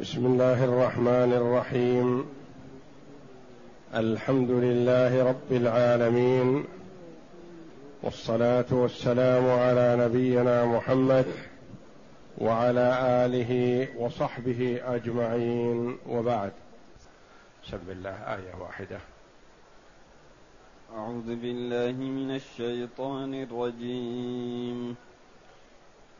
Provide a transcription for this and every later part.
بسم الله الرحمن الرحيم. الحمد لله رب العالمين. والصلاة والسلام على نبينا محمد وعلى آله وصحبه أجمعين. وبعد. سب الله آية واحدة. أعوذ بالله من الشيطان الرجيم.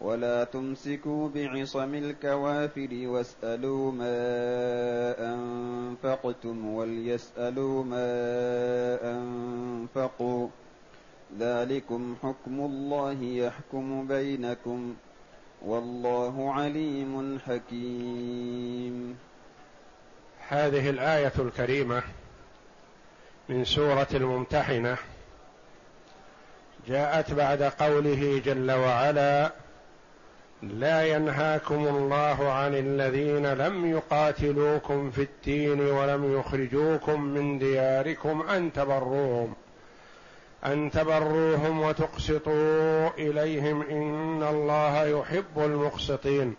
ولا تمسكوا بعصم الكوافر واسألوا ما أنفقتم وليسألوا ما أنفقوا. ذلكم حكم الله يحكم بينكم والله عليم حكيم. هذه الآية الكريمة من سورة الممتحنة جاءت بعد قوله جل وعلا لا ينهاكم الله عن الذين لم يقاتلوكم في الدين ولم يخرجوكم من دياركم أن تبروهم أن تبروهم وتقسطوا إليهم. إن الله يحب المقسطين.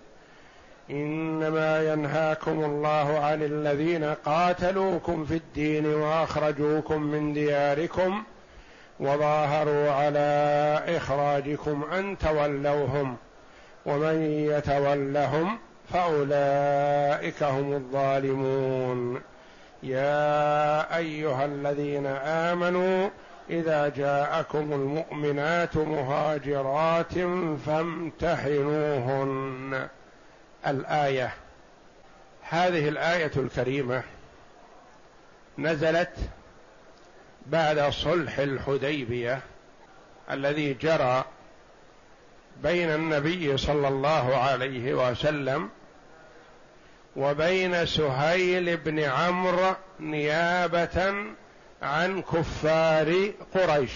إنما ينهاكم الله عن الذين قاتلوكم في الدين وأخرجوكم من دياركم وظاهروا على إخراجكم أن تولوهم. ومن يتولهم فأولئك هم الظالمون. يا أيها الذين آمنوا إذا جاءكم المؤمنات مهاجرات فامتحنوهن. الآية هذه الآية الكريمة نزلت بعد صلح الحديبية الذي جرى بين النبي صلى الله عليه وسلم وبين سهيل بن عمرو نيابة عن كفار قريش.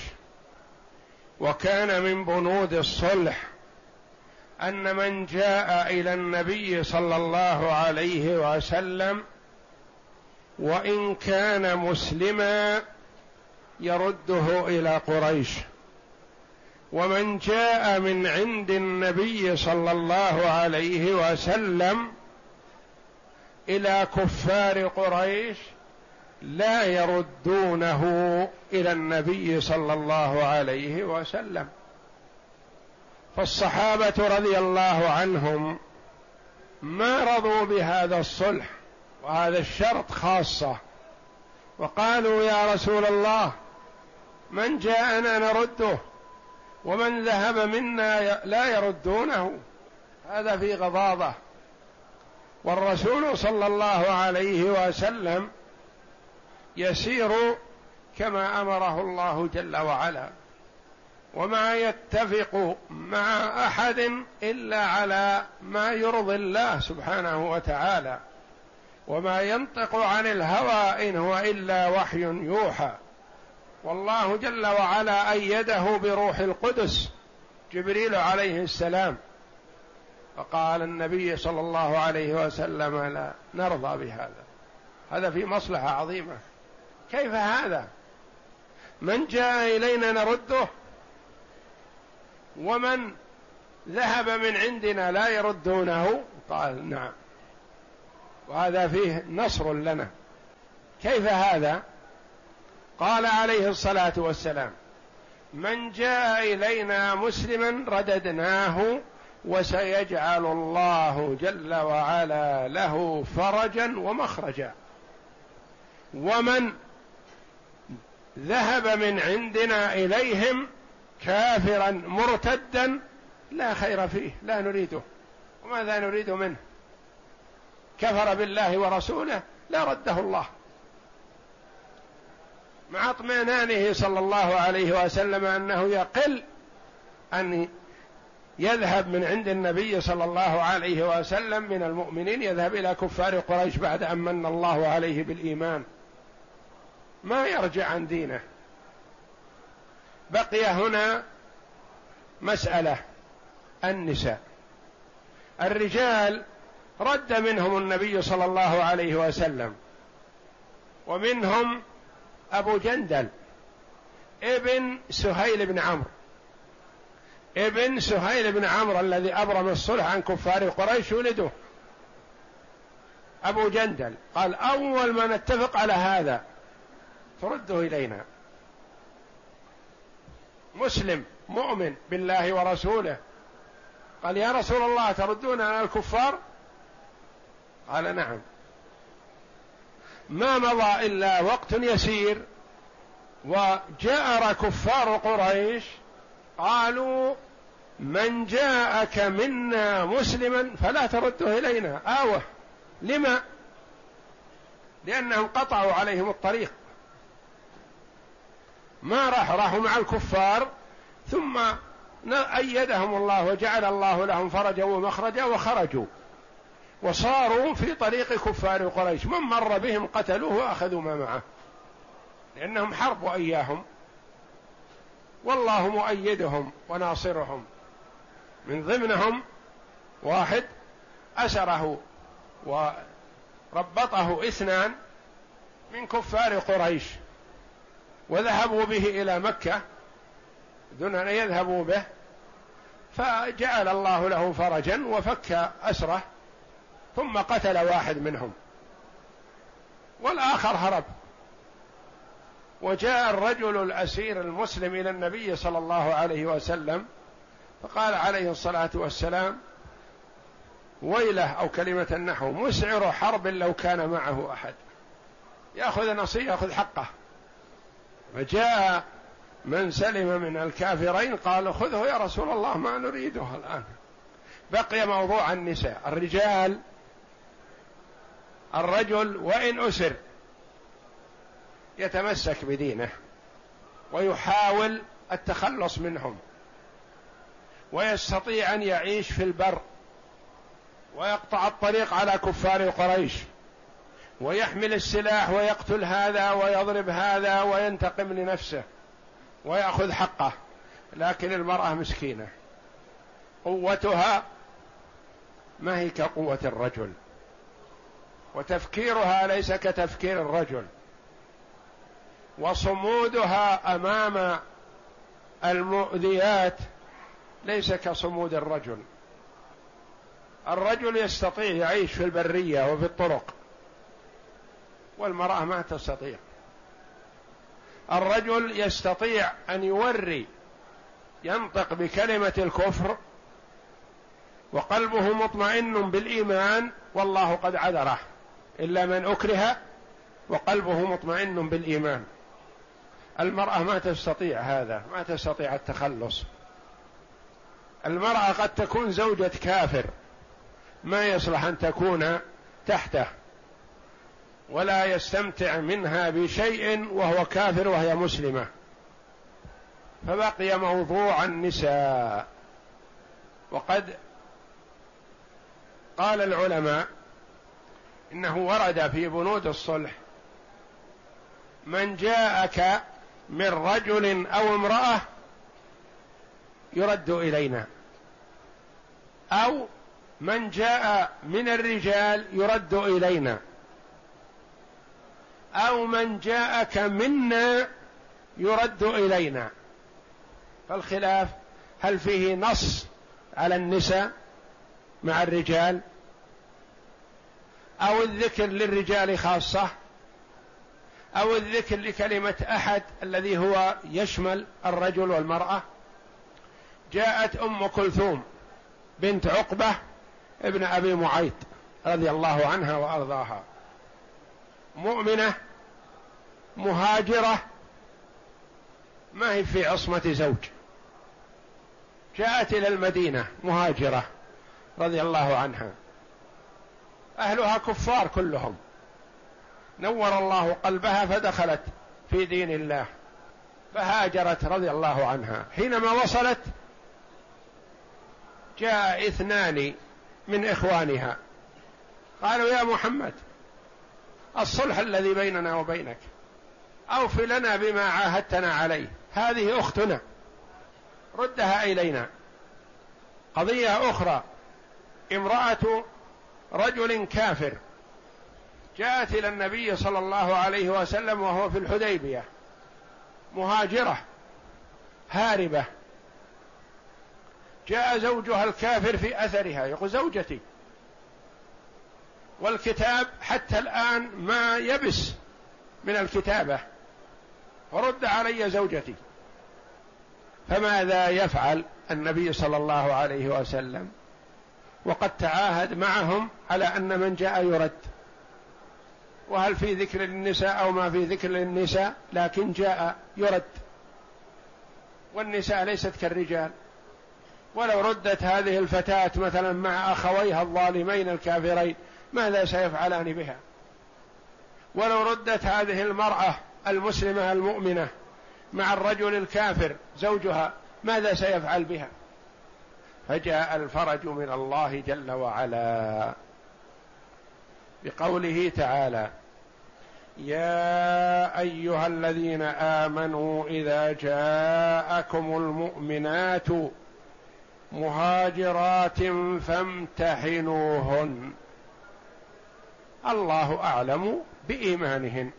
وكان من بنود الصلح أن من جاء إلى النبي صلى الله عليه وسلم وإن كان مسلما يرده إلى قريش. ومن جاء من عند النبي صلى الله عليه وسلم إلى كفار قريش لا يردونه إلى النبي صلى الله عليه وسلم. فالصحابة رضي الله عنهم ما رضوا بهذا الصلح وهذا الشرط خاصة. وقالوا يا رسول الله من جاءنا نرده؟ ومن ذهب منا لا يردونه. هذا في غضاضه والرسول صلى الله عليه وسلم يسير كما أمره الله جل وعلا. وما يتفق مع أحد إلا على ما يرضي الله سبحانه وتعالى. وما ينطق عن الهوى إن هو إلا وحي يوحى. والله جل وعلا أيده بروح القدس جبريل عليه السلام. فقال النبي صلى الله عليه وسلم لا نرضى بهذا. هذا في مصلحة عظيمة. كيف هذا؟ من جاء إلينا نرده ومن ذهب من عندنا لا يردونه؟ قال نعم. وهذا فيه نصر لنا. كيف هذا؟ قال عليه الصلاة والسلام من جاء إلينا مسلما رددناه وسيجعل الله جل وعلا له فرجا ومخرجا. ومن ذهب من عندنا إليهم كافرا مرتدا لا خير فيه لا نريده. وماذا نريد منه؟ كفر بالله ورسوله لا رده الله. مع اطمئنانه صلى الله عليه وسلم أنه يقل أن يذهب من عند النبي صلى الله عليه وسلم من المؤمنين يذهب إلى كفار قريش بعد أن من الله عليه بالإيمان. ما يرجع عن دينه. بقي هنا مسألة النساء. الرجال رد منهم النبي صلى الله عليه وسلم ومنهم أبو جندل ابن سهيل بن عمرو. ابن سهيل بن عمرو الذي أبرم الصلح عن كفار قريش ولده. أبو جندل قال أول ما نتفق على هذا ترده إلينا. مسلم مؤمن بالله ورسوله. قال يا رسول الله تردون على الكفار؟ قال نعم. ما مضى إلا وقت يسير. وجأر كفار قريش قالوا من جاءك منا مسلما فلا ترده إلينا. آوة. لما؟ لأنهم قطعوا عليهم الطريق. ما راح راحوا مع الكفار. ثم أيدهم الله وجعل الله لهم فرجا ومخرجا وخرجوا. وصاروا في طريق كفار قريش. من مر بهم قتلوه وأخذوا ما معه. لأنهم حربوا إياهم والله مؤيدهم وناصرهم. من ضمنهم واحد أسره وربطه اثنان من كفار قريش. وذهبوا به إلى مكة. دون أن يذهبوا به. فجعل الله له فرجا وفك أسره. ثم قتل واحد منهم. والآخر هرب. وجاء الرجل الأسير المسلم إلى النبي صلى الله عليه وسلم فقال عليه الصلاة والسلام ويله أو كلمة النحو مسعر حرب لو كان معه أحد. يأخذ نصيب يأخذ حقه. فجاء من سلم من الكافرين قالوا خذه يا رسول الله ما نريده الآن. بقي موضوع النساء. الرجال الرجل وإن أسر يتمسك بدينه ويحاول التخلص منهم ويستطيع أن يعيش في البر ويقطع الطريق على كفار قريش ويحمل السلاح ويقتل هذا ويضرب هذا وينتقم لنفسه ويأخذ حقه لكن المرأة مسكينة. قوتها ما هي كقوة الرجل. وتفكيرها ليس كتفكير الرجل. وصمودها أمام المؤذيات ليس كصمود الرجل. الرجل يستطيع يعيش في البرية وفي الطرق والمرأة ما تستطيع. الرجل يستطيع أن يوري ينطق بكلمة الكفر وقلبه مطمئن بالإيمان والله قد عذره. إلا من أكره وقلبه مطمئن بالإيمان. المرأة ما تستطيع هذا ما تستطيع التخلص. المرأة قد تكون زوجة كافر ما يصلح أن تكون تحته ولا يستمتع منها بشيء وهو كافر وهي مسلمة. فبقي موضوع النساء. وقد قال العلماء إنه ورد في بنود الصلح. من جاءك من رجل أو امرأة يرد إلينا. أو من جاء من الرجال يرد إلينا. أو من جاءك منا يرد إلينا. فالخلاف هل فيه نص على النساء مع الرجال؟ أو الذكر للرجال خاصة أو الذكر لكلمة أحد الذي هو يشمل الرجل والمرأة. جاءت أم كلثوم بنت عقبة ابن أبي معيط رضي الله عنها وأرضاها. مؤمنة مهاجرة ما هي في عصمة زوج. جاءت إلى المدينة مهاجرة رضي الله عنها. أهلها كفار كلهم. نور الله قلبها فدخلت في دين الله. فهاجرت رضي الله عنها. حينما وصلت جاء اثنان من إخوانها. قالوا يا محمد الصلح الذي بيننا وبينك اوف لنا بما عاهدتنا عليه. هذه أختنا. ردها إلينا. قضية أخرى. امرأة رجل كافر. جاءت إلى النبي صلى الله عليه وسلم وهو في الحديبية. مهاجرة. هاربة. جاء زوجها الكافر في أثرها. يقول زوجتي. والكتاب حتى الآن ما يبس من الكتابة. ورد علي زوجتي. فماذا يفعل النبي صلى الله عليه وسلم؟ وقد تعاهد معهم على أن من جاء يرد. وهل في ذكر للنساء أو ما في ذكر للنساء لكن جاء يرد. والنساء ليست كالرجال. ولو ردت هذه الفتاة مثلا مع أخويها الظالمين الكافرين ماذا سيفعلان بها؟ ولو ردت هذه المرأة المسلمة المؤمنة مع الرجل الكافر زوجها ماذا سيفعل بها؟ فجاء الفرج من الله جل وعلا. بقوله تعالى يا أيها الذين آمنوا إذا جاءكم المؤمنات مهاجرات فامتحنوهن. الله أعلم بإيمانهن.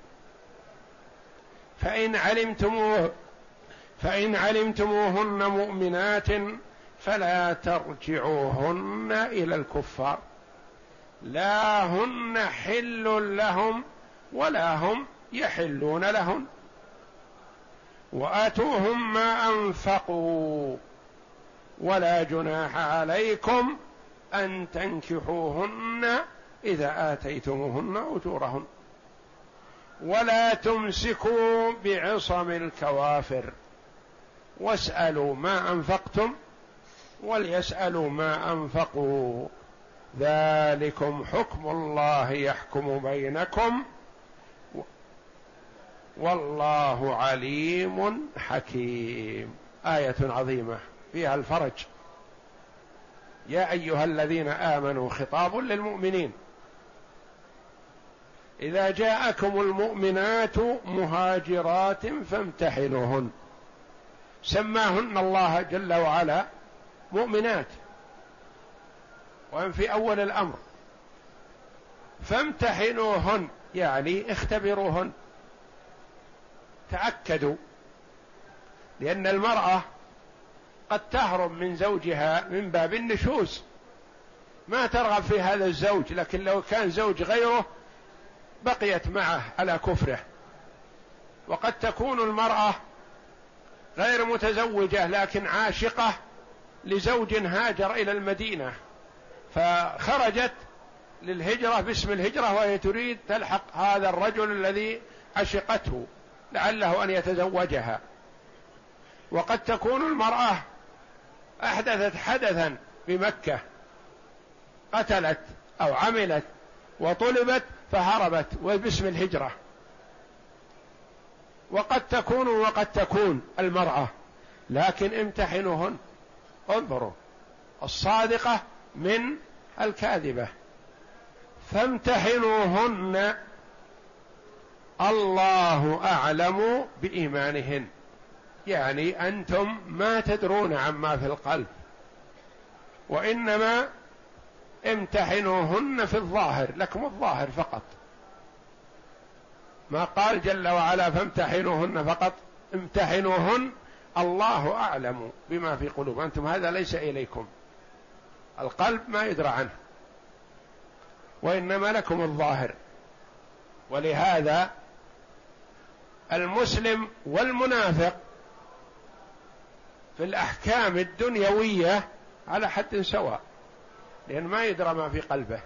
فإن علمتموه فإن علمتموهن مؤمنات فلا ترجعوهن إلى الكفار. لا هن حل لهم ولا هم يحلون لهن وأتوهم ما أنفقوا ولا جناح عليكم أن تنكحوهن إذا آتيتموهن أجورهن. ولا تمسكوا بعصم الكوافر. واسألوا ما أنفقتم وليسألوا ما أنفقوا. ذلكم حكم الله يحكم بينكم. والله عليم حكيم. آية عظيمة فيها الفرج. يا أيها الذين آمنوا خطاب للمؤمنين. إذا جاءكم المؤمنات مهاجرات فامتحنوهن. سماهن الله جل وعلا مؤمنات. وهم في أول الأمر. فامتحنوهن يعني اختبروهن. تأكدوا. لأن المرأة قد تهرب من زوجها من باب النشوز. ما ترغب في هذا الزوج لكن لو كان زوج غيره بقيت معه على كفره. وقد تكون المرأة غير متزوجة لكن عاشقة. لزوج هاجر إلى المدينة فخرجت للهجرة باسم الهجرة وهي تريد تلحق هذا الرجل الذي عشقته لعله أن يتزوجها. وقد تكون المرأة أحدثت حدثا بمكة قتلت أو عملت وطلبت فهربت وباسم الهجرة. وقد تكون وقد تكون المرأة لكن امتحنوهن. انظروا الصادقة من الكاذبة. فامتحنوهن. الله أعلم بإيمانهن. يعني أنتم ما تدرون عما في القلب. وإنما امتحنوهن في الظاهر لكم الظاهر فقط. ما قال جل وعلا فامتحنوهن فقط امتحنوهن الله أعلم بما في قلوب. أنتم هذا ليس إليكم. القلب ما يدرى عنه. وإنما لكم الظاهر. ولهذا المسلم والمنافق في الأحكام الدنيوية على حد سواء. لأن ما يدرى ما في قلبه.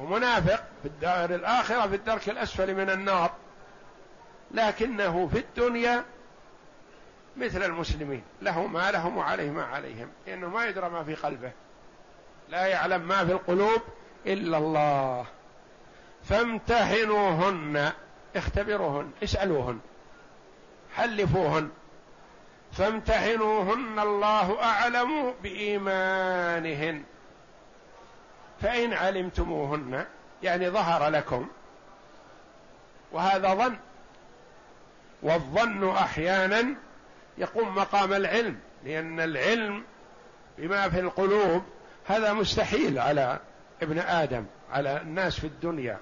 ومنافق في الدار الآخرة في الدرك الأسفل من النار. لكنه في الدنيا مثل المسلمين له ما لهم وعليه ما عليهم لأنه ما يدرى ما في قلبه. لا يعلم ما في القلوب إلا الله. فامتحنوهن اختبروهن اسألوهن حلفوهن. فامتحنوهن الله أعلم بإيمانهن. فإن علمتموهن يعني ظهر لكم. وهذا ظن. والظن أحيانا يقوم مقام العلم لأن العلم بما في القلوب هذا مستحيل على ابن آدم على الناس في الدنيا.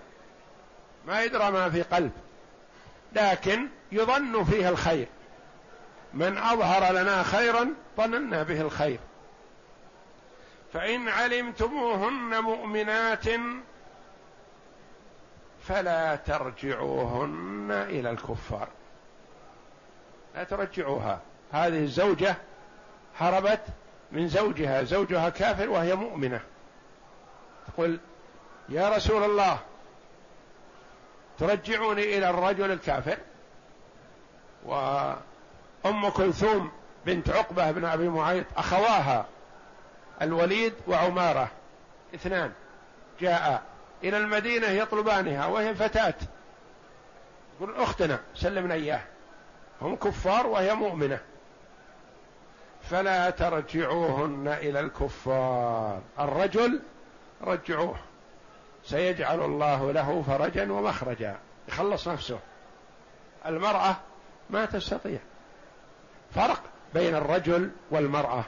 ما يدرى ما في قلب. لكن يظن فيه الخير. من أظهر لنا خيرا ظننا به الخير. فإن علمتموهن مؤمنات فلا ترجعوهن إلى الكفار. لا ترجعوها هذه الزوجة هربت من زوجها زوجها كافر وهي مؤمنة. تقول يا رسول الله ترجعني إلى الرجل الكافر. وأم كلثوم بنت عقبة بن أبي معيط أخواها الوليد وعمارة اثنان جاء إلى المدينة يطلبانها وهي فتاة. يقول أختنا سلمنا إياه هم كفار وهي مؤمنة. فلا ترجعوهن إلى الكفار. الرجل رجعوه. سيجعل الله له فرجا ومخرجا. يخلص نفسه. المرأة ما تستطيع. فرق بين الرجل والمرأة.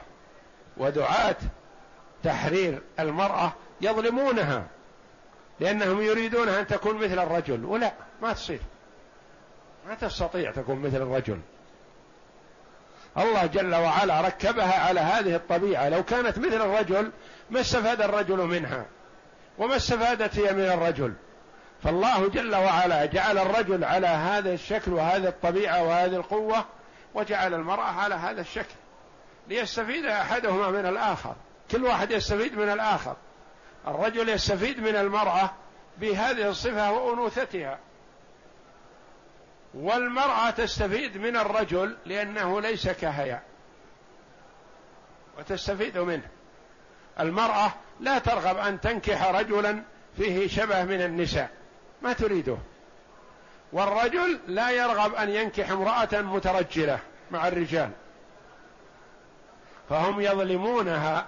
ودعاة تحرير المرأة يظلمونها. لأنهم يريدون أن تكون مثل الرجل. ولا ما تصير. ما تستطيع تكون مثل الرجل. الله جل وعلا ركبها على هذه الطبيعة. لو كانت مثل الرجل ما استفاد الرجل منها وما استفادت هي من الرجل. فالله جل وعلا جعل الرجل على هذا الشكل وهذه الطبيعة وهذه القوة وجعل المرأة على هذا الشكل. ليستفيد أحدهما من الآخر. كل واحد يستفيد من الآخر. الرجل يستفيد من المرأة بهذه الصفة وأنوثتها. والمرأة تستفيد من الرجل لأنه ليس كهيا. وتستفيد منه. المرأة لا ترغب أن تنكح رجلا فيه شبه من النساء. ما تريده. والرجل لا يرغب أن ينكح امرأة مترجلة مع الرجال. فهم يظلمونها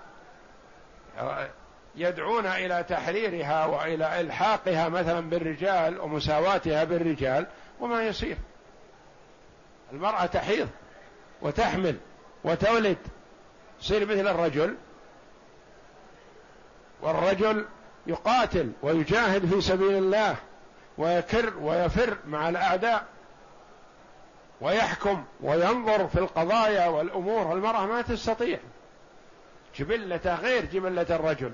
يدعون إلى تحريرها وإلى إلحاقها مثلا بالرجال ومساواتها بالرجال وما يصير. المرأة تحيض وتحمل وتولد. تصير مثل الرجل. والرجل يقاتل ويجاهد في سبيل الله ويكر ويفر مع الأعداء ويحكم وينظر في القضايا والأمور. المرأة ما تستطيع. جبلته غير جبلة الرجل.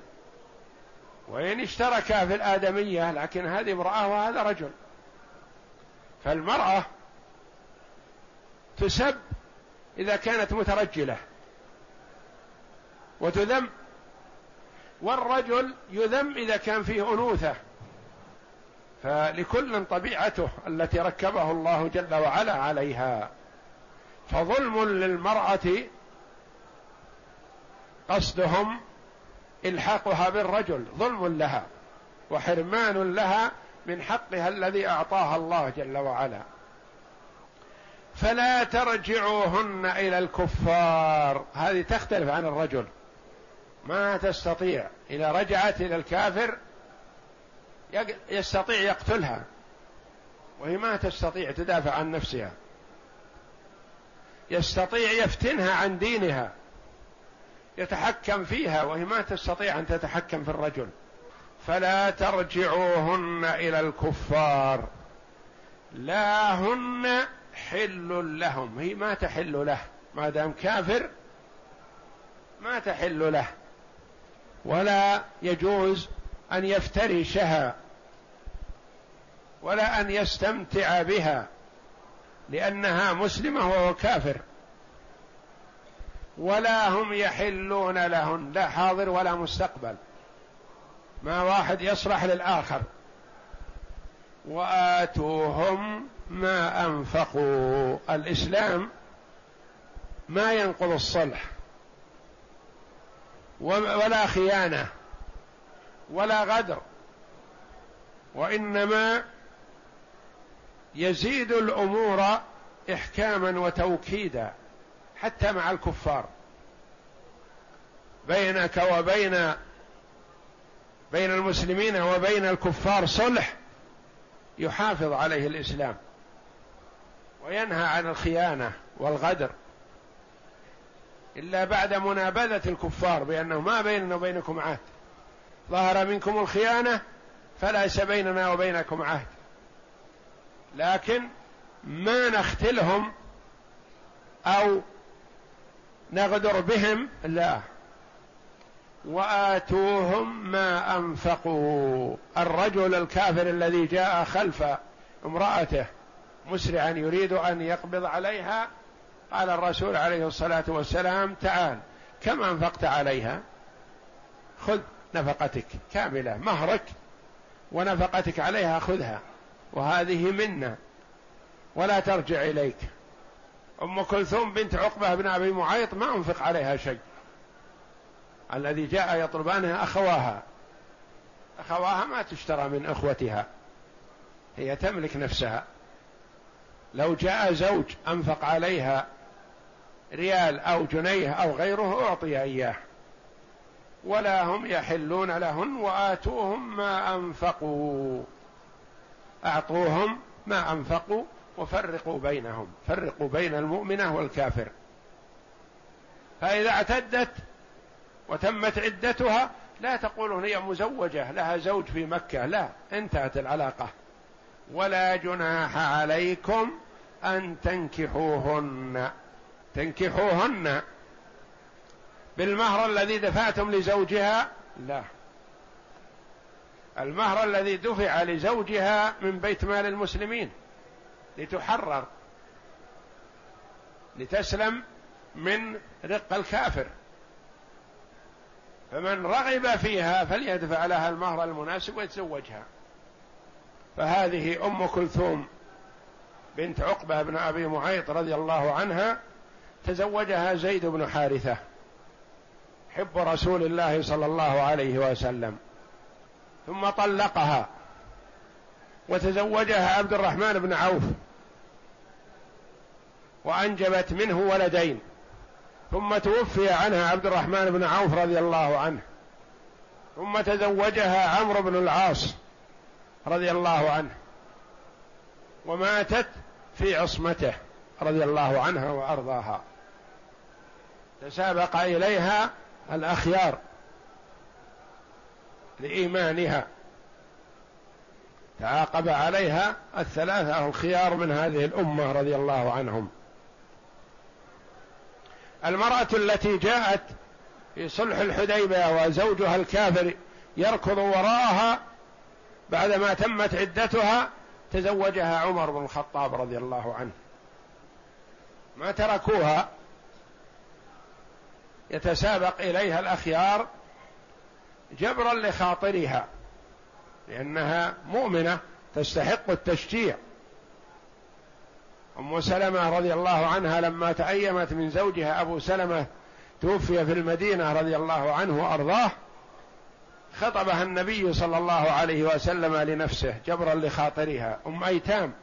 وإن اشتركا في الآدمية لكن هذه امرأة وهذا رجل. فالمرأة تسب إذا كانت مترجلة وتذم والرجل يذم إذا كان فيه أنوثة. فلكل طبيعته التي ركبه الله جل وعلا عليها. فظلم للمرأة قصدهم إلحاقها بالرجل ظلم لها وحرمان لها من حقها الذي أعطاها الله جل وعلا. فلا ترجعوهن إلى الكفار. هذه تختلف عن الرجل. ما تستطيع. إذا رجعت إلى الكافر يستطيع يقتلها. وهي ما تستطيع تدافع عن نفسها. يستطيع يفتنها عن دينها. يتحكم فيها وهي ما تستطيع أن تتحكم في الرجل. فلا ترجعوهن إلى الكفار. لا هن حل لهم. هي ما تحل له. ما دام كافر ما تحل له. ولا يجوز أن يفترشها. ولا أن يستمتع بها. لأنها مسلمة وهو كافر. ولا هم يحلون لهن. لا حاضر ولا مستقبل. ما واحد يصلح للآخر. وآتوهم ما أنفقوا. الإسلام ما ينقض الصلح. ولا خيانة. ولا غدر. وإنما يزيد الأمور إحكاما وتوكيدا. حتى مع الكفار. بينك وبين بين المسلمين وبين الكفار صلح يحافظ عليه الإسلام وينهى عن الخيانة والغدر إلا بعد منابذة الكفار بأنه ما بيننا وبينكم عهد. ظهر منكم الخيانة فليس بيننا وبينكم عهد. لكن ما نختلهم أو نغدر بهم لا. وآتوهم ما أنفقوا. الرجل الكافر الذي جاء خلف امرأته مسرعا يريد أن يقبض عليها قال الرسول عليه الصلاة والسلام تعال كم أنفقت عليها؟ خذ نفقتك كاملة مهرك ونفقتك عليها خذها وهذه منا ولا ترجع إليك. أم كلثوم بنت عقبة بن أبي معيط ما أنفق عليها شيء. الذي جاء يطلبانها أخواها. أخواها ما تشترى من أخوتها. هي تملك نفسها. لو جاء زوج أنفق عليها ريال أو جنيه أو غيره أعطي إياه. ولا هم يحلون لهن وآتوهم ما أنفقوا. أعطوهم ما أنفقوا وفرقوا بينهم. فرقوا بين المؤمنة والكافر. فإذا اعتدت وتمت عدتها لا تقولون هي مزوجة لها زوج في مكة لا انتهت العلاقة. ولا جناح عليكم أن تنكحوهن. تنكحوهن. بالمهر الذي دفعتم لزوجها؟ لا. المهر الذي دفع لزوجها من بيت مال المسلمين. لتحرر. لتسلم من رق الكافر. فمن رغب فيها فليدفع لها المهر المناسب ويتزوجها. فهذه أم كلثوم بنت عقبة بن أبي معيط رضي الله عنها تزوجها زيد بن حارثة حب رسول الله صلى الله عليه وسلم. ثم طلقها وتزوجها عبد الرحمن بن عوف وأنجبت منه ولدين. ثم توفي عنها عبد الرحمن بن عوف رضي الله عنه. ثم تزوجها عمرو بن العاص رضي الله عنه. وماتت في عصمته رضي الله عنها وأرضاها. تسابق إليها الأخيار لإيمانها. تعاقب عليها الثلاثة الخيار من هذه الأمة رضي الله عنهم. المرأة التي جاءت في صلح الحديبية وزوجها الكافر يركض وراءها بعدما تمت عدتها تزوجها عمر بن الخطاب رضي الله عنه. ما تركوها يتسابق إليها الأخيار جبرا لخاطرها لأنها مؤمنة تستحق التشجيع. أم سلمة رضي الله عنها لما تأيمت من زوجها أبو سلمة توفي في المدينة رضي الله عنه وأرضاه خطبها النبي صلى الله عليه وسلم لنفسه جبرا لخاطرها أم أيتام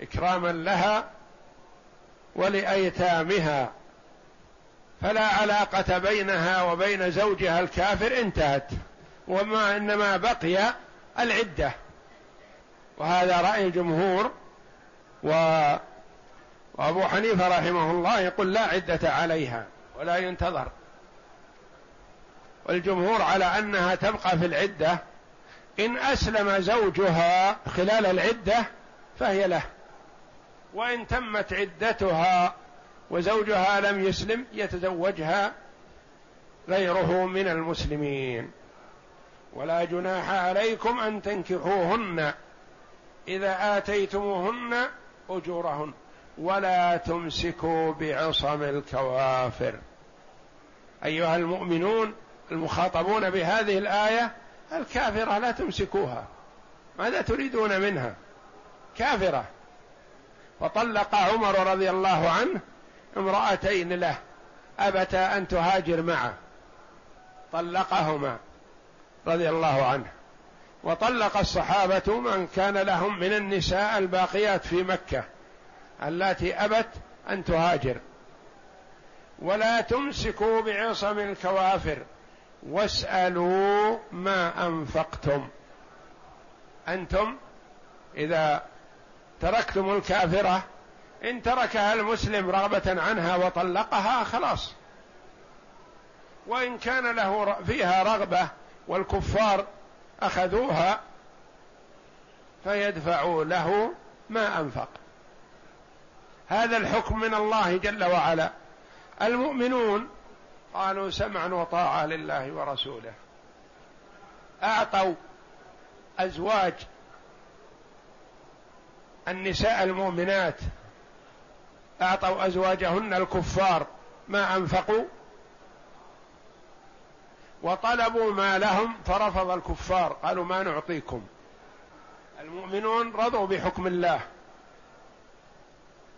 إكراما لها ولأيتامها فلا علاقة بينها وبين زوجها الكافر انتهت وما إنما بقي العدة وهذا رأي الجمهور و وابو حنيفة رحمه الله يقول لا عدة عليها ولا ينتظر. والجمهور على أنها تبقى في العدة إن أسلم زوجها خلال العدة فهي له. وإن تمت عدتها وزوجها لم يسلم يتزوجها غيره من المسلمين. ولا جناح عليكم أن تنكحوهن. إذا آتيتموهن أجورهن. ولا تمسكوا بعصم الكوافر. أيها المؤمنون المخاطبون بهذه الآية الكافرة لا تمسكوها. ماذا تريدون منها؟ كافرة. فطلق عمر رضي الله عنه امرأتين له. أبتا أن تهاجر معه. طلقهما رضي الله عنه. وطلق الصحابة من كان لهم من النساء الباقيات في مكة اللاتي أبت أن تهاجر. ولا تمسكوا بعصم الكوافر واسألوا ما أنفقتم. أنتم إذا تركتم الكافرة إن تركها المسلم رغبة عنها وطلقها خلاص. وإن كان له فيها رغبة والكفار أخذوها فيدفعوا له ما أنفق. هذا الحكم من الله جل وعلا. المؤمنون قالوا سمعا وطاعة لله ورسوله. أعطوا أزواج النساء المؤمنات أعطوا أزواجهن الكفار ما أنفقوا. وطلبوا ما لهم فرفض الكفار. قالوا ما نعطيكم. المؤمنون رضوا بحكم الله.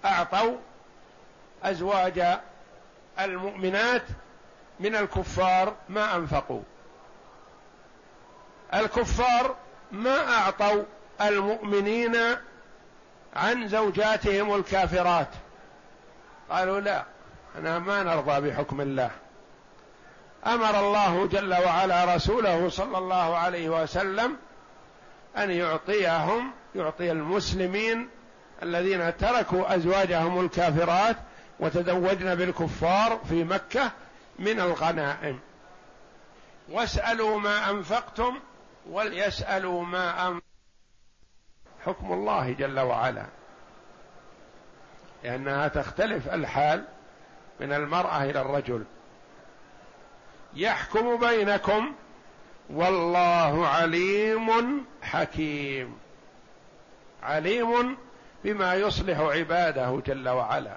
أعطوا أزواج المؤمنات من الكفار ما أنفقوا. الكفار ما أعطوا المؤمنين عن زوجاتهم الكافرات. قالوا لا أنا ما نرضى بحكم الله. أمر الله جل وعلا رسوله صلى الله عليه وسلم أن يعطيهم يعطي المسلمين الذين تركوا أزواجهم الكافرات وتزوجن بالكفار في مكة من الغنائم. واسألوا ما أنفقتم وليسألوا ما أنفقتم حكم الله جل وعلا. لأنها تختلف الحال من المرأة إلى الرجل. يحكم بينكم والله عليم حكيم. عليم بما يصلح عباده جل وعلا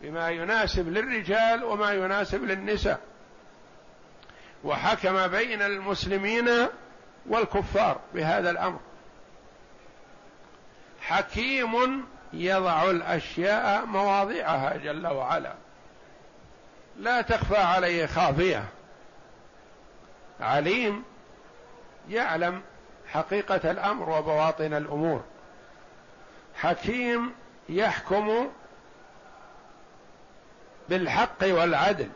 بما يناسب للرجال وما يناسب للنساء. وحكم بين المسلمين والكفار بهذا الأمر. حكيم يضع الأشياء مواضعها جل وعلا. لا تخفى عليه خافية. عليم يعلم حقيقة الأمر وبواطن الأمور. حكيم يحكم بالحق والعدل.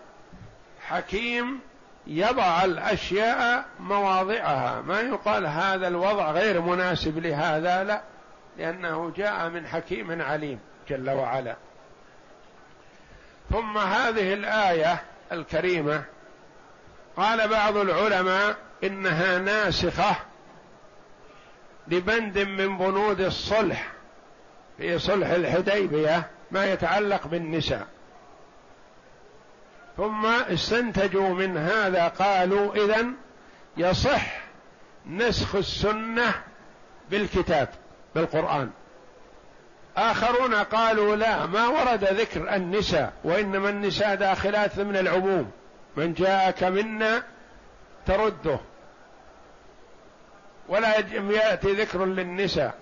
حكيم يضع الأشياء مواضعها. ما يقال هذا الوضع غير مناسب لهذا لا لأنه جاء من حكيم عليم جل وعلا. ثم هذه الآية الكريمة قال بعض العلماء إنها ناسخة لبند من بنود الصلح في صلح الحديبية ما يتعلق بالنساء. ثم استنتجوا من هذا قالوا اذا يصح نسخ السنة بالكتاب بالقرآن. آخرون قالوا لا ما ورد ذكر النساء وإنما النساء داخلات ضمن العموم. من جاءك منا ترده. ولا يأتي ذكر للنساء.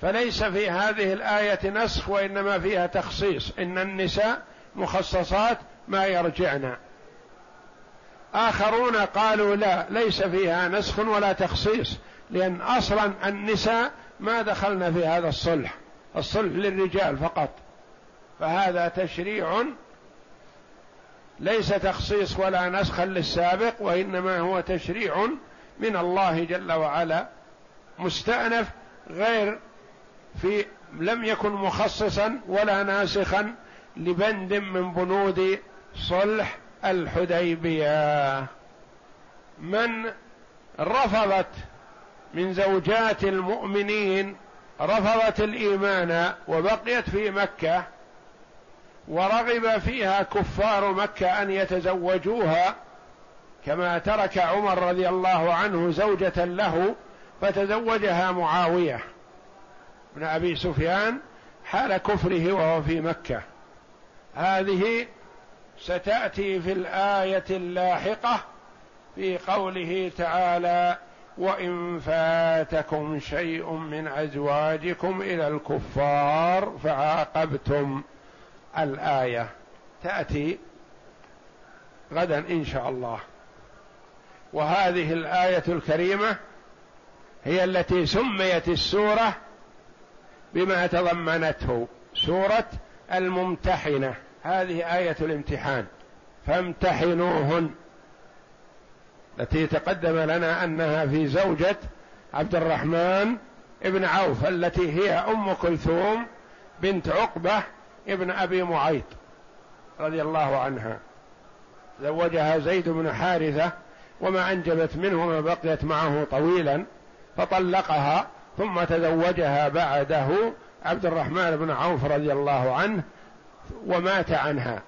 فليس في هذه الآية نسخ وإنما فيها تخصيص. إن النساء مخصصات ما يرجعن. آخرون قالوا لا ليس فيها نسخ ولا تخصيص. لأن أصلا النساء ما دخلنا في هذا الصلح. الصلح للرجال فقط. فهذا تشريع ليس تخصيص ولا نسخا للسابق وإنما هو تشريع من الله جل وعلا مستأنف غير في لم يكن مخصصا ولا ناسخا لبند من بنود صلح الحديبية. من رفضت من زوجات المؤمنين رفضت الإيمان وبقيت في مكة ورغب فيها كفار مكة أن يتزوجوها كما ترك عمر رضي الله عنه زوجة له فتزوجها معاوية بن أبي سفيان حال كفره وهو في مكة. هذه ستأتي في الآية اللاحقة في قوله تعالى وإن فاتكم شيء من أزواجكم إلى الكفار فعاقبتم الآية تأتي غدا إن شاء الله. وهذه الآية الكريمة هي التي سميت السورة بما تضمنته سورة الممتحنة. هذه آية الامتحان. فامتحنوهن. التي تقدم لنا أنها في زوجة عبد الرحمن ابن عوف التي هي أم كلثوم بنت عقبة ابن أبي معيط رضي الله عنها. زوجها زيد بن حارثة وما أنجبت منه ما بقيت معه طويلا فطلقها ثم تزوجها بعده عبد الرحمن بن عوف رضي الله عنه ومات عنها.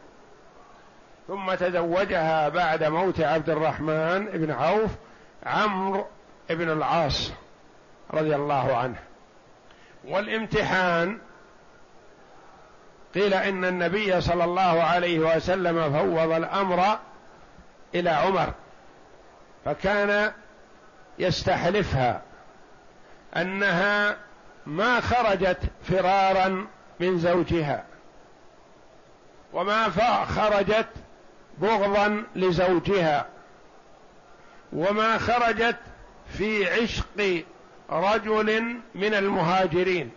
ثم تزوجها بعد موت عبد الرحمن بن عوف عمرو بن العاص رضي الله عنه. والامتحان قيل إن النبي صلى الله عليه وسلم فوض الأمر إلى عمر فكان يستحلفها أنها ما خرجت فرارا من زوجها وما خرجت بغضا لزوجها وما خرجت في عشق رجل من المهاجرين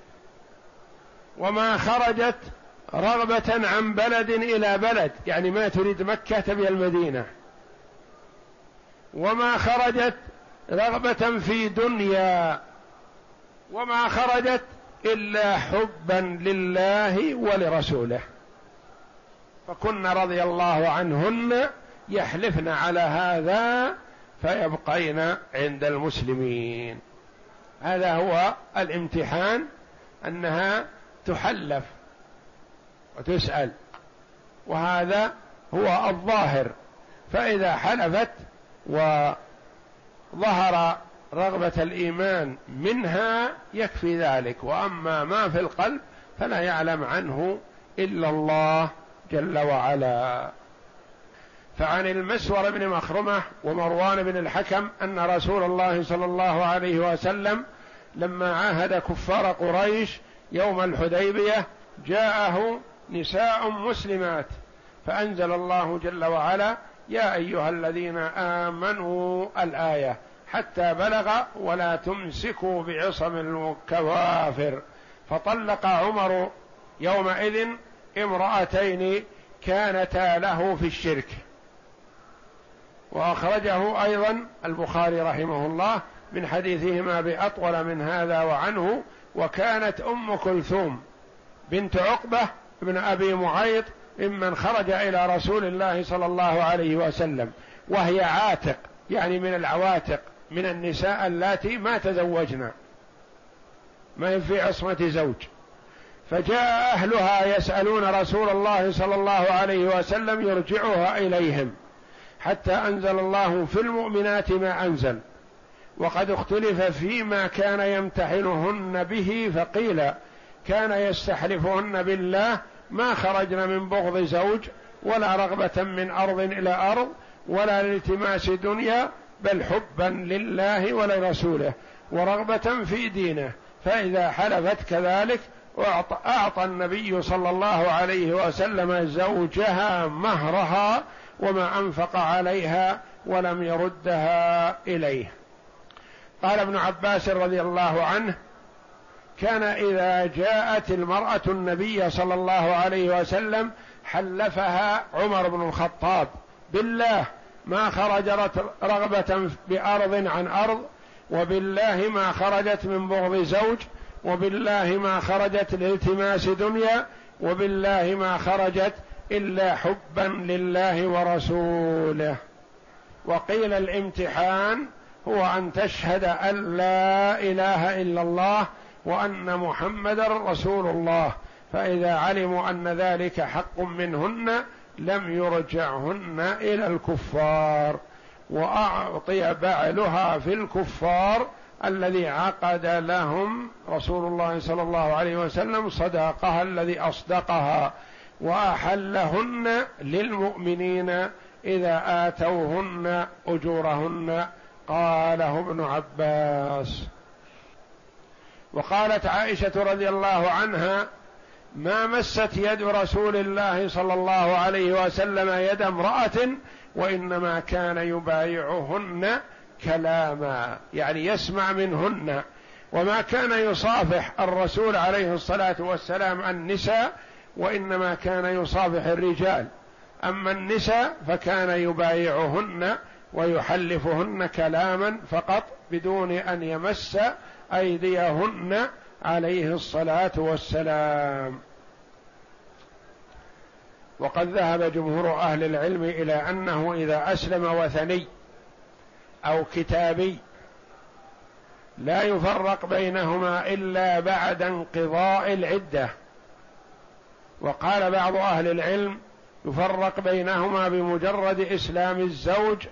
وما خرجت رغبة عن بلد إلى بلد يعني ما تريد مكة تبي المدينة. وما خرجت رغبة في دنيا. وما خرجت إلا حبا لله ولرسوله. فكن رضي الله عنهن يحلفن على هذا فيبقين عند المسلمين. هذا هو الامتحان أنها تحلف. وتسأل. وهذا هو الظاهر. فإذا حلفت وظهر رغبة الإيمان منها يكفي ذلك. وأما ما في القلب فلا يعلم عنه إلا الله جل وعلا. فعن المسور بن مخرمة ومروان بن الحكم أن رسول الله صلى الله عليه وسلم لما عاهد كفار قريش يوم الحديبية جاءه نساء مسلمات. فأنزل الله جل وعلا يا أيها الذين آمنوا الآية. حتى بلغ ولا تمسكوا بعصم الكوافر. فطلق عمر يومئذ امرأتين كانتا له في الشرك. وأخرجه أيضا البخاري رحمه الله من حديثهما بأطول من هذا وعنه. وكانت أم كلثوم بنت عقبة بن أبي معيط ممن خرج إلى رسول الله صلى الله عليه وسلم وهي عاتق يعني من العواتق من النساء اللاتي ما تزوجنا ما هي في عصمة زوج. فجاء أهلها يسألون رسول الله صلى الله عليه وسلم يرجعها إليهم حتى أنزل الله في المؤمنات ما أنزل. وقد اختلف فيما كان يمتحنهن به فقيل كان يستحلفهن بالله ما خرجن من بغض زوج ولا رغبة من أرض إلى أرض ولا لالتماس دنيا بل حبا لله ولرسوله ورغبة في دينه. فإذا حلفت كذلك وأعطى أعطى النبي صلى الله عليه وسلم زوجها مهرها وما أنفق عليها ولم يردها إليه. قال ابن عباس رضي الله عنه كان إذا جاءت المرأة النبي صلى الله عليه وسلم حلفها عمر بن الخطاب بالله ما خرجت رغبة بأرض عن أرض وبالله ما خرجت من بغض زوج وبالله ما خرجت لالتماس دنيا وبالله ما خرجت إلا حبا لله ورسوله. وقيل الامتحان هو أن تشهد أن لا إله إلا الله وأن محمدا رسول الله فإذا علموا أن ذلك حق منهن لم يرجعهن إلى الكفار. وأعطي بعلها في الكفار الذي عقد لهم رسول الله صلى الله عليه وسلم صداقها الذي أصدقها وأحلهن للمؤمنين إذا آتوهن أجورهن. قاله ابن عباس. وقالت عائشة رضي الله عنها ما مست يد رسول الله صلى الله عليه وسلم يد امرأة وإنما كان يبايعهن كلاما يعني يسمع منهن. وما كان يصافح الرسول عليه الصلاة والسلام النساء وإنما كان يصافح الرجال. أما النساء فكان يبايعهن ويحلفهن كلاما فقط. بدون أن يمس أيديهن عليه الصلاة والسلام. وقد ذهب جمهور أهل العلم إلى أنه إذا أسلم وثني أو كتابي لا يفرق بينهما إلا بعد انقضاء العدة. وقال بعض أهل العلم يفرق بينهما بمجرد إسلام الزوج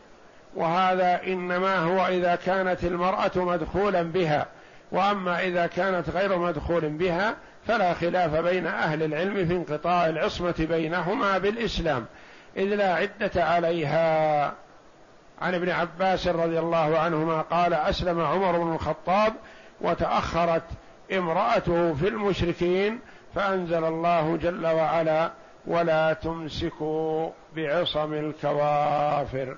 وهذا إنما هو إذا كانت المرأة مدخولا بها وأما إذا كانت غير مدخول بها فلا خلاف بين أهل العلم في انقطاع العصمة بينهما بالإسلام إذ لا عدة عليها. عن ابن عباس رضي الله عنهما قال أسلم عمر بن الخطاب وتأخرت امرأته في المشركين فأنزل الله جل وعلا ولا تمسكوا بعصم الكوافر.